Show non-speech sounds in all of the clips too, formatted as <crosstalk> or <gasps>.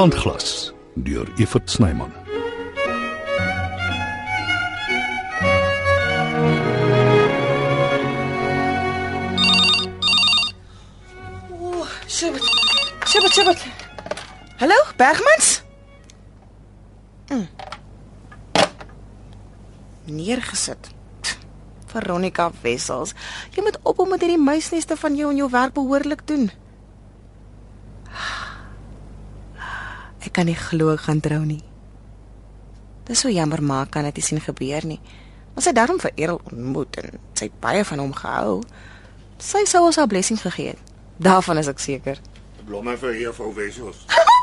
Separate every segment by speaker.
Speaker 1: Sandglas deur Evert Snyman.
Speaker 2: Ooh, shibit. Shibit, shibit. Hallo, Bergmans? Mm. Neergesit. Veronica Wessels, jy moet ophou met hierdie muisneste van jou en jou werk behoorlik doen. Ek kan nie glo ek gaan trou nie. Dis so jammer maar kan dit nie sien gebeur nie. Sy het daarom vir Errol ontmoet en sy het baie van hom gehou. Sy sou ons haar blessing gegee het. Daarvan is ek seker.
Speaker 3: Blomme vir juffrou Wessels. <laughs>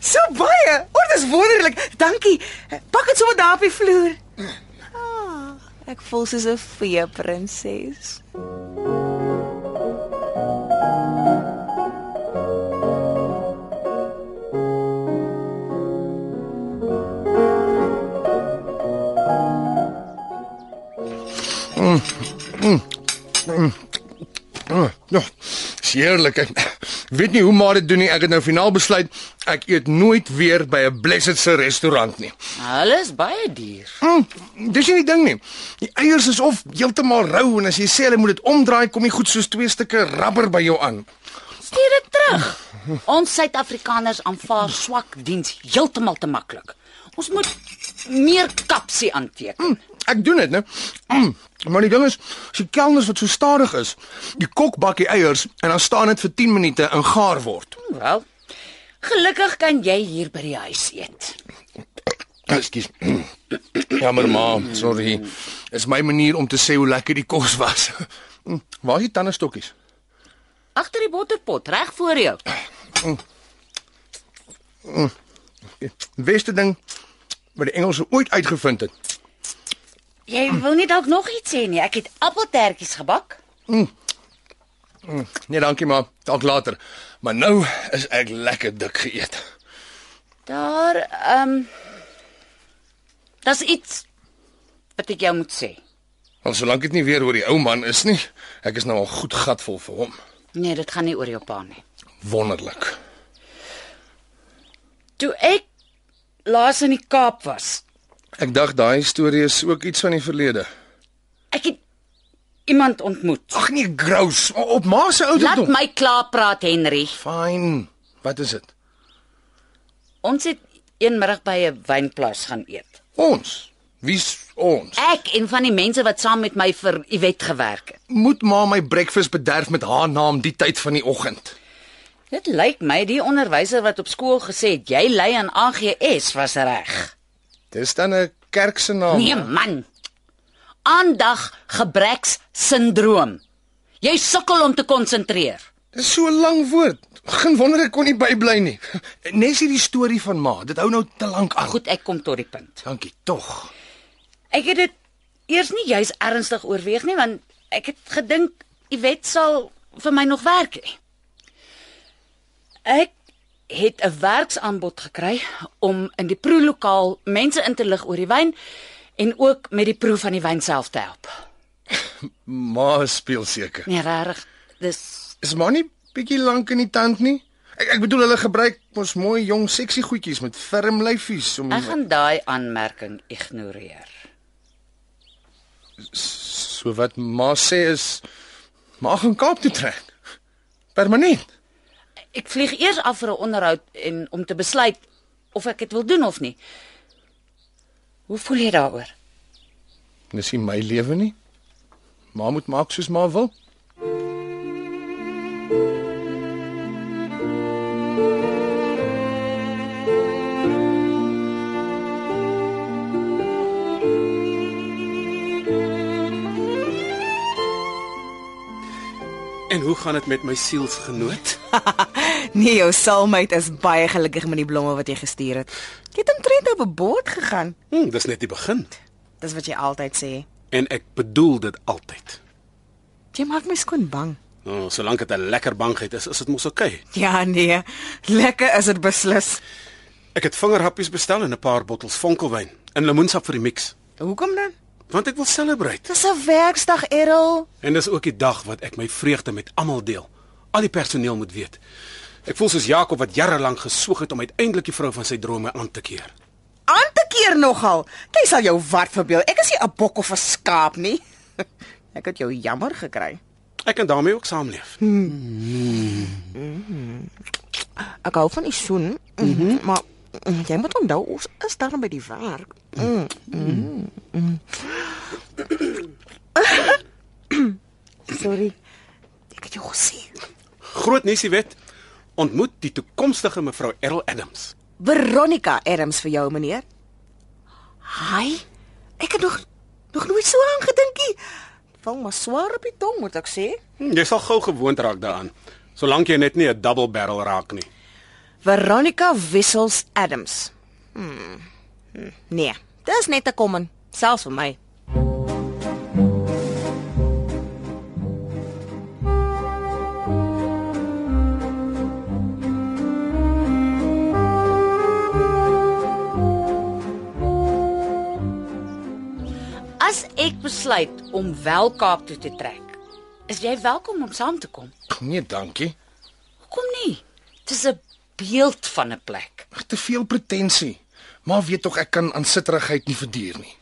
Speaker 2: So baie. O, dis wonderlik. Dankie. Pak dit sommer daar op die vloer. Ah, ek voel soos 'n fee prinses.
Speaker 3: Ja, is heerlik. Ek weet nie hoe maar dit doen nie. Ek het nou finaal besluit ek eet nooit weer by 'n Blessed se restaurant nie.
Speaker 4: Hulle is baie duur.
Speaker 3: Mm, dis nie die ding nie. Die eiers is of heeltemal rou en as jy sê hulle moet dit omdraai, kom jy goed soos twee stukke rubber by jou aan.
Speaker 4: Stuur dit terug. Ons Suid-Afrikaners aanvaar swak diens heeltemal te maklik. Ons moet meer kapsie aanteken.
Speaker 3: Mm, ek doen dit, né? Mm, <clears throat> maar die ding is, as die kelners wat so stadig is, die kok bak die eiers en dan staan dit vir 10 minute in gaar word.
Speaker 4: Wel, gelukkig kan jy hier by die huis eet.
Speaker 3: Ekskuus. <clears throat> Jammer ma, sorry. Is my manier om te sê hoe lekker die kos was. <laughs> Mm, Waar is die tandestokkies?
Speaker 4: Agter die botterpot, reg voor jou.
Speaker 3: Die beste ding wat die Engelse ooit uitgevind het.
Speaker 4: Jy wil nie dalk nog iets sê nie. Ek het appeltertjies gebak.
Speaker 3: Nee, dankie maar, dalk later. Maar nou is ek lekker dik geëet.
Speaker 4: Daar, ehm um, Daar's iets wat ek jou moet sê.
Speaker 3: Al solank dit nie weer oor die ou man is nie, ek is nou al goed gatvol vir hom.
Speaker 4: Nee, dit gaan nie oor jou pa nie.
Speaker 3: Wonderlik.
Speaker 4: Toe ek laas in die Kaap was,
Speaker 3: Ek dink daai storie is ook iets van die verlede.
Speaker 4: ek het iemand ontmoet.
Speaker 3: Ag nee, grous, op ma se
Speaker 4: Laat
Speaker 3: ouderdom.
Speaker 4: my klaar praat, Henry.
Speaker 3: Fyn. Wat is dit?
Speaker 4: Ons het een middag by 'n wynplaas gaan eet.
Speaker 3: Ons. Wie's ons?
Speaker 4: Ek en van die mense wat saam met my vir Iwet gewerk het.
Speaker 3: Moet ma my breakfast bederf met haar naam die tyd van die oggend?
Speaker 4: Dit lyk my die onderwyser wat op skool gesê het jy lei aan AGS was reg.
Speaker 3: Dis dan 'n kerk se naam.
Speaker 4: Nee man. Aandag gebreks sindroom. Jy sukkel om te konsentreer.
Speaker 3: Dis so 'n lang woord. Geen wonder ek kon nie bybly nie. <laughs> Nes hierdie storie van ma, dit hou nou te lank aan.
Speaker 4: Goed, ek kom tot die punt.
Speaker 3: Dankie tog.
Speaker 4: Ek het dit eers nie juis ernstig oorweeg nie want ek het gedink Iwet sal vir my nog werk hê. Ek het 'n werksaanbod gekry om in die proelokaal mense in te lig oor die wyn en ook met die proe van die wyn self te help. <laughs>
Speaker 3: Ma speel seker.
Speaker 4: Nee, regtig. Dis
Speaker 3: Is ma nie bietjie lank in die tand nie? Ek ek bedoel hulle gebruik mos mooi jong seksie goedjies met ferm lyfies om
Speaker 4: ek gaan daai aanmerking ignoreer.
Speaker 3: so wat ma sê is ma gaan Kaap toe trek. Permanent.
Speaker 4: Ek vlieg eers af vir 'n onderhoud en om te besluit of ek dit wil doen of nie. Hoe voel jy daaroor?
Speaker 3: Dis nie my lewe nie. Ma moet maak soos ma wil.
Speaker 5: En hoe gaan dit met my sielsgenoot? <laughs>
Speaker 2: Nee, jou soulmate is baie gelukkig met die blomme wat jy gestuur het. Jy het omtrent op 'n boot gegaan.
Speaker 5: Hm, dis net die begin.
Speaker 2: Dis wat jy altyd sê.
Speaker 5: En ek bedoel dit altyd.
Speaker 2: Jy maak my skoon bang.
Speaker 5: Oh, solank dit 'n lekker bangheid is, is dit mos oukei. Okay.
Speaker 2: Ja, nee. Lekker is dit beslis.
Speaker 5: Ek het vingerhappies bestel en 'n paar bottels vonkelwyn en lemoensap vir die mix,
Speaker 2: Hoekom dan?
Speaker 5: want ek wil celebrate.
Speaker 2: Dis 'n werksdag, Errol.
Speaker 5: En dis ook die dag wat ek my vreugde met almal deel. Al die personeel moet weet. Ek voel soos Jakob wat jare lank gesoog het om uiteindelik die vrou van sy drome aan te keer.
Speaker 2: Aan te keer nogal. Jy sal jou wat verbeel. Ek is nie 'n bok of 'n skaap nie. <laughs> Ek het jou jammer gekry.
Speaker 5: Ek kan daarmee ook saamleef.
Speaker 2: Ek hou van die soen, mm -hmm. maar mm, jy moet onthou ons is daar by die werk. Mm. Mm. Mm. <coughs> Sorry. Ek het jou gesien.
Speaker 5: Groot nuusie wet. Ontmoet die toekomstige mevrou Errol Adams.
Speaker 2: Veronica Adams vir jou meneer. Hi. Ek het nog nog nooit so aan gedink nie. Val maar swaar op die tong moet ek sê.
Speaker 5: Hm, Jy sal gou gewoond raak daaraan, solank jy net nie 'n double barrel raak nie.
Speaker 2: Veronica Wissels Adams. Hmm. Hm, Nee, dis net te kom, selfs vir my.
Speaker 4: Besluit om wel Kaap toe te trek, is jy welkom om saam te kom.
Speaker 3: Nee, dankie.
Speaker 4: Hoekom nie? Dis 'n beeld van 'n plek.
Speaker 3: Ag, Te veel pretensie. Maar weet tog ek kan aansitterigheid nie verduur nie.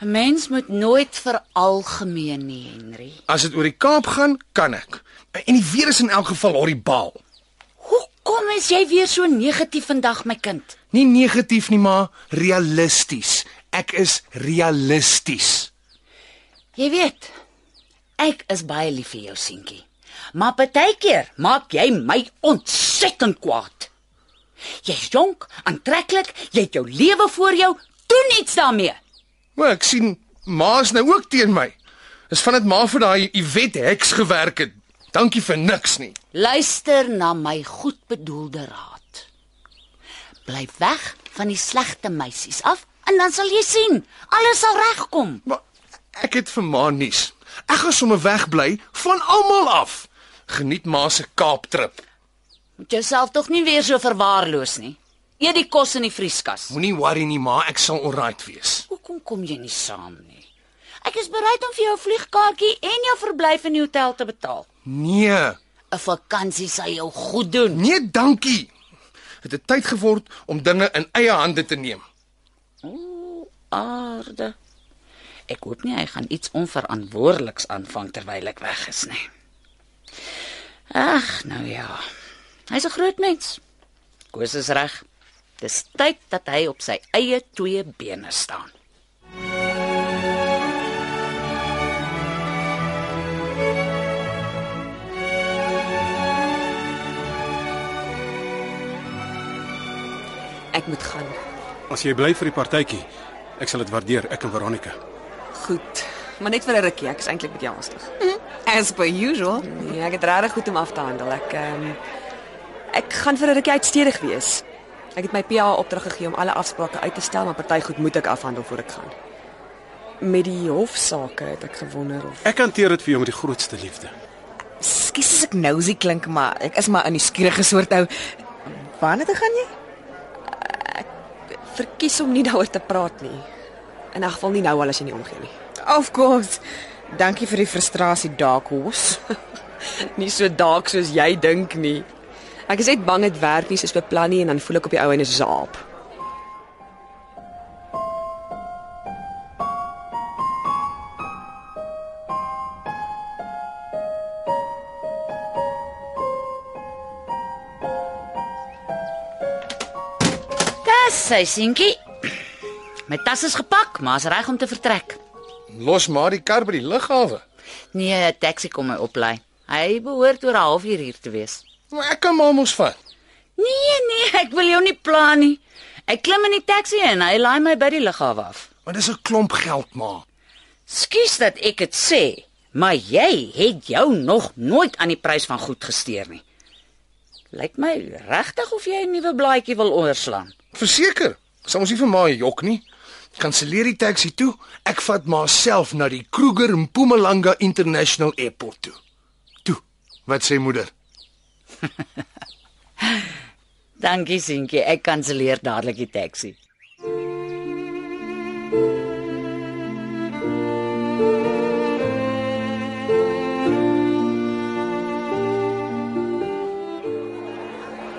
Speaker 4: 'n Mens moet nooit veralgemeen nie, Henry.
Speaker 3: As dit oor die Kaap gaan, kan ek. En die weer is in elk geval horribaal.
Speaker 4: Hoekom is jy weer so negatief vandag, my kind?
Speaker 3: Nie negatief nie, maar realisties. Ek is realisties.
Speaker 4: Jy weet, ek is baie lief vir jou seentjie. Maar partykeer maak jy my ontsettend kwaad. Jy's jonk, aantreklik, jy het jou lewe voor jou, doen iets daarmee.
Speaker 3: Maar ek sien ma's nou ook teen my. Dis van dit ma vir daai Iwet heks gewerk het. Dankie vir niks nie.
Speaker 4: Luister na my goedbedoelde raad. Bly weg van die slegte meisies af en dan sal jy sien, alles sal regkom.
Speaker 3: Maar ek het vir ma nuus. Ek gaan sommer wegbly van almal af. Geniet ma se Kaaptrip.
Speaker 4: Moet jouself tog nie weer so verwaarloos nie. Eet die kos in die vrieskas.
Speaker 3: Moenie worry nie ma, ek sal alright wees.
Speaker 4: Hoekom kom jy nie saam nie? Ek is bereid om vir jou 'n vliegkaartjie en jou verblyf in die hotel te betaal.
Speaker 3: Nee.
Speaker 4: 'n Vakansie sal jou goed doen.
Speaker 3: Nee, dankie. Dit het tyd geword om dinge in eie hande te neem.
Speaker 4: Aarde. Ek hoop nie hy gaan iets onverantwoordeliks aanvang terwyl ek weg is nie. Ag, nou ja. Hy's 'n groot mens. Koos is reg. Dis tyd dat hy op sy eie twee bene staan.
Speaker 6: Ek moet gaan.
Speaker 5: As jy bly vir die partytjie, ek sal dit waardeer, ek en Veronica.
Speaker 6: Maar net vir 'n rukkie, ek is eintlik met jou angstig. As per usual. Nee, ek het regtig goed om af te handel. Ek ehm um, ek gaan vir 'n rukkie uitstedig wees. Ek het my PA opdrag gegee om alle afsprake uit te stel, maar party goed moet ek afhandel voor ek gaan. Met die hofsaake het ek gewonder of
Speaker 5: Ek hanteer dit vir jou met die grootste liefde.
Speaker 2: Skus as ek nosy klink, maar ek is maar in die skierige soort ou. Waarna toe gaan jy?
Speaker 6: verkies om nie daaroor te praat nie. In 'n geval nie nou al as jy nie omgee nie.
Speaker 2: Of course. Dankie vir die frustrasie, Dark Horse. <laughs>
Speaker 6: Nie so dalk soos jy dink nie. Ek is net bang dit werk nie soos beplan nie en dan voel ek op die ou en is.
Speaker 4: Dis sy seentjie. My tas is gepak, maar is reg om te vertrek.
Speaker 3: Los maar die kar by die lughawe.
Speaker 4: Nee, 'n taxi kom my oplei. Hy behoort oor 'n halfuur hier te wees.
Speaker 3: Maar ek kan maar mos vat.
Speaker 4: Nee, nee, ek wil jou nie pla nie. Ek klim in die taxi en hy laai my by die lughawe af.
Speaker 3: Maar dis 'n klomp geld, ma.
Speaker 4: Skus dat ek dit sê, maar jy het jou nog nooit aan die prys van goed gesteer nie. Lyk my regtig of jy 'n nuwe blaadjie wil oorslaan.
Speaker 3: Verseker, sal ons nie vir ma jok nie. Kanselleer die taxi toe. Ek vat ma self na die Kruger Mpumalanga International Airport toe. Toe. Wat sê moeder? <laughs>
Speaker 4: Dankie seentjie, ek kanselleer dadelik die taxi.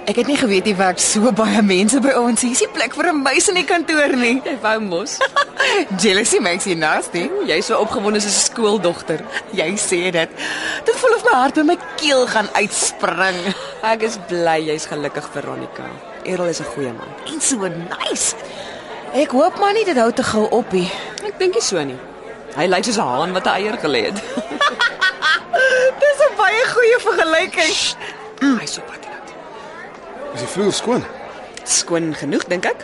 Speaker 2: Ek het nie geweet jy werk so baie mense by ons. Hier is nie plek vir 'n muis in die kantoor nie.
Speaker 6: Jy wou mos. <laughs>
Speaker 2: Jealousy makes you nasty.
Speaker 6: Jy's so opgewonde soos 'n skooldogter.
Speaker 2: Jy sê dit. Dit voel of my hart by my keel gaan uitspring.
Speaker 6: Ek is bly jy's gelukkig, Veronica. Errol is 'n goeie man.
Speaker 2: En so nice. Ek hoop maar nie dit hou te gou op nie.
Speaker 6: Ek dink nie so nie. Hy lyk soos 'n haan wat 'n eier gelê het. <laughs>
Speaker 2: Dis 'n baie goeie vergelyking.
Speaker 6: Hy's so patinat.
Speaker 5: Is die vloer skoon?
Speaker 6: Skoon genoeg, dink ek.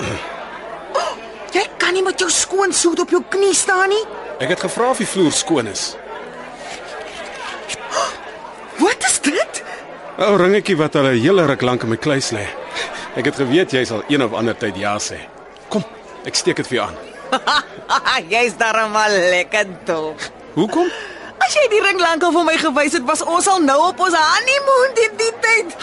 Speaker 6: <clears throat>
Speaker 2: Jy kan nie met jou skoon soet op jou knie staan nie.
Speaker 5: Ek het gevra of die vloer skoon is. <gasps>
Speaker 2: Wat is dit?
Speaker 5: 'n ringetjie wat al 'n hele ruk lank in my kluis lê. Ek het geweet jy sal een of ander tyd ja sê. Kom, ek steek dit vir jou aan. <laughs>
Speaker 2: Jy's darmal lekker dop.
Speaker 5: Hoekom?
Speaker 2: As jy die ring lankal vir my gewys het, was ons al nou op ons honeymoon teen die tyd.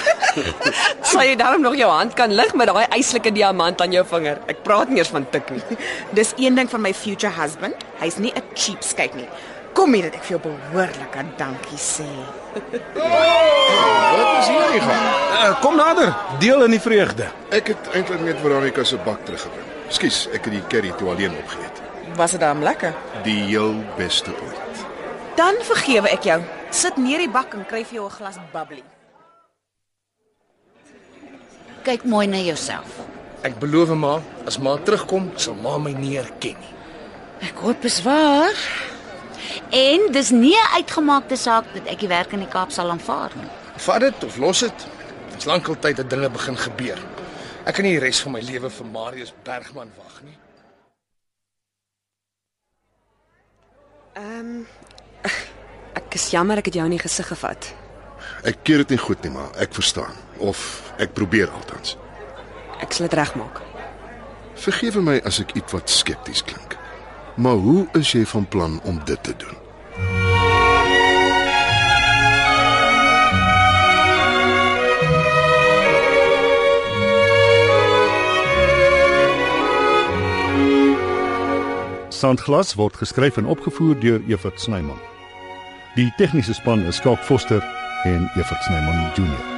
Speaker 2: <laughs>
Speaker 6: Sal jy daarom nog jou hand kan lig met daai eislike diamant aan jou vinger? Ek praat nie eers van tik nie. <laughs>
Speaker 2: Dis een ding van my future husband. Hy's nie 'n cheapskate nie. Kom hier dat ek vir jou behoorlik aan dankie sê.
Speaker 3: Wat is hier nie gaan?
Speaker 5: Uh, kom nader, deel in die vreugde.
Speaker 1: Ek het eintlik net Veronica se bak teruggebring. Skus, ek het die curry toe alleen opgeëet.
Speaker 2: Was dit dan lekker?
Speaker 1: Die heel beste ooit.
Speaker 2: Dan vergewe ek jou. Sit neer die bak en kry vir jou 'n glas bubbly.
Speaker 4: Kyk mooi na jouself.
Speaker 3: Ek beloof ma, as ma terugkom, sal ma my nie herken nie.
Speaker 4: Ek hoop is waar. En dis nie 'n uitgemaakte saak dat ek die werk in die Kaap sal aanvaar nie.
Speaker 3: Vat dit of los dit. Dit's lankal tyd dat dinge begin gebeur. Ek kan nie die res van my lewe vir Marius Bergman wag nie.
Speaker 6: Ehm um, ek is jammer ek het jou nie gesig gevat.
Speaker 1: Ek keer dit nie goed nie, maar ek verstaan of ek probeer altans.
Speaker 6: Ek sal dit regmaak.
Speaker 1: Vergewe my as ek ietwat skepties klink. Maar hoe is jy van plan om dit te doen?
Speaker 7: Sandglas word geskryf en opgevoer deur Evert Snyman. Die tegniese span is Skalk Foster en Evert Snyman Junior.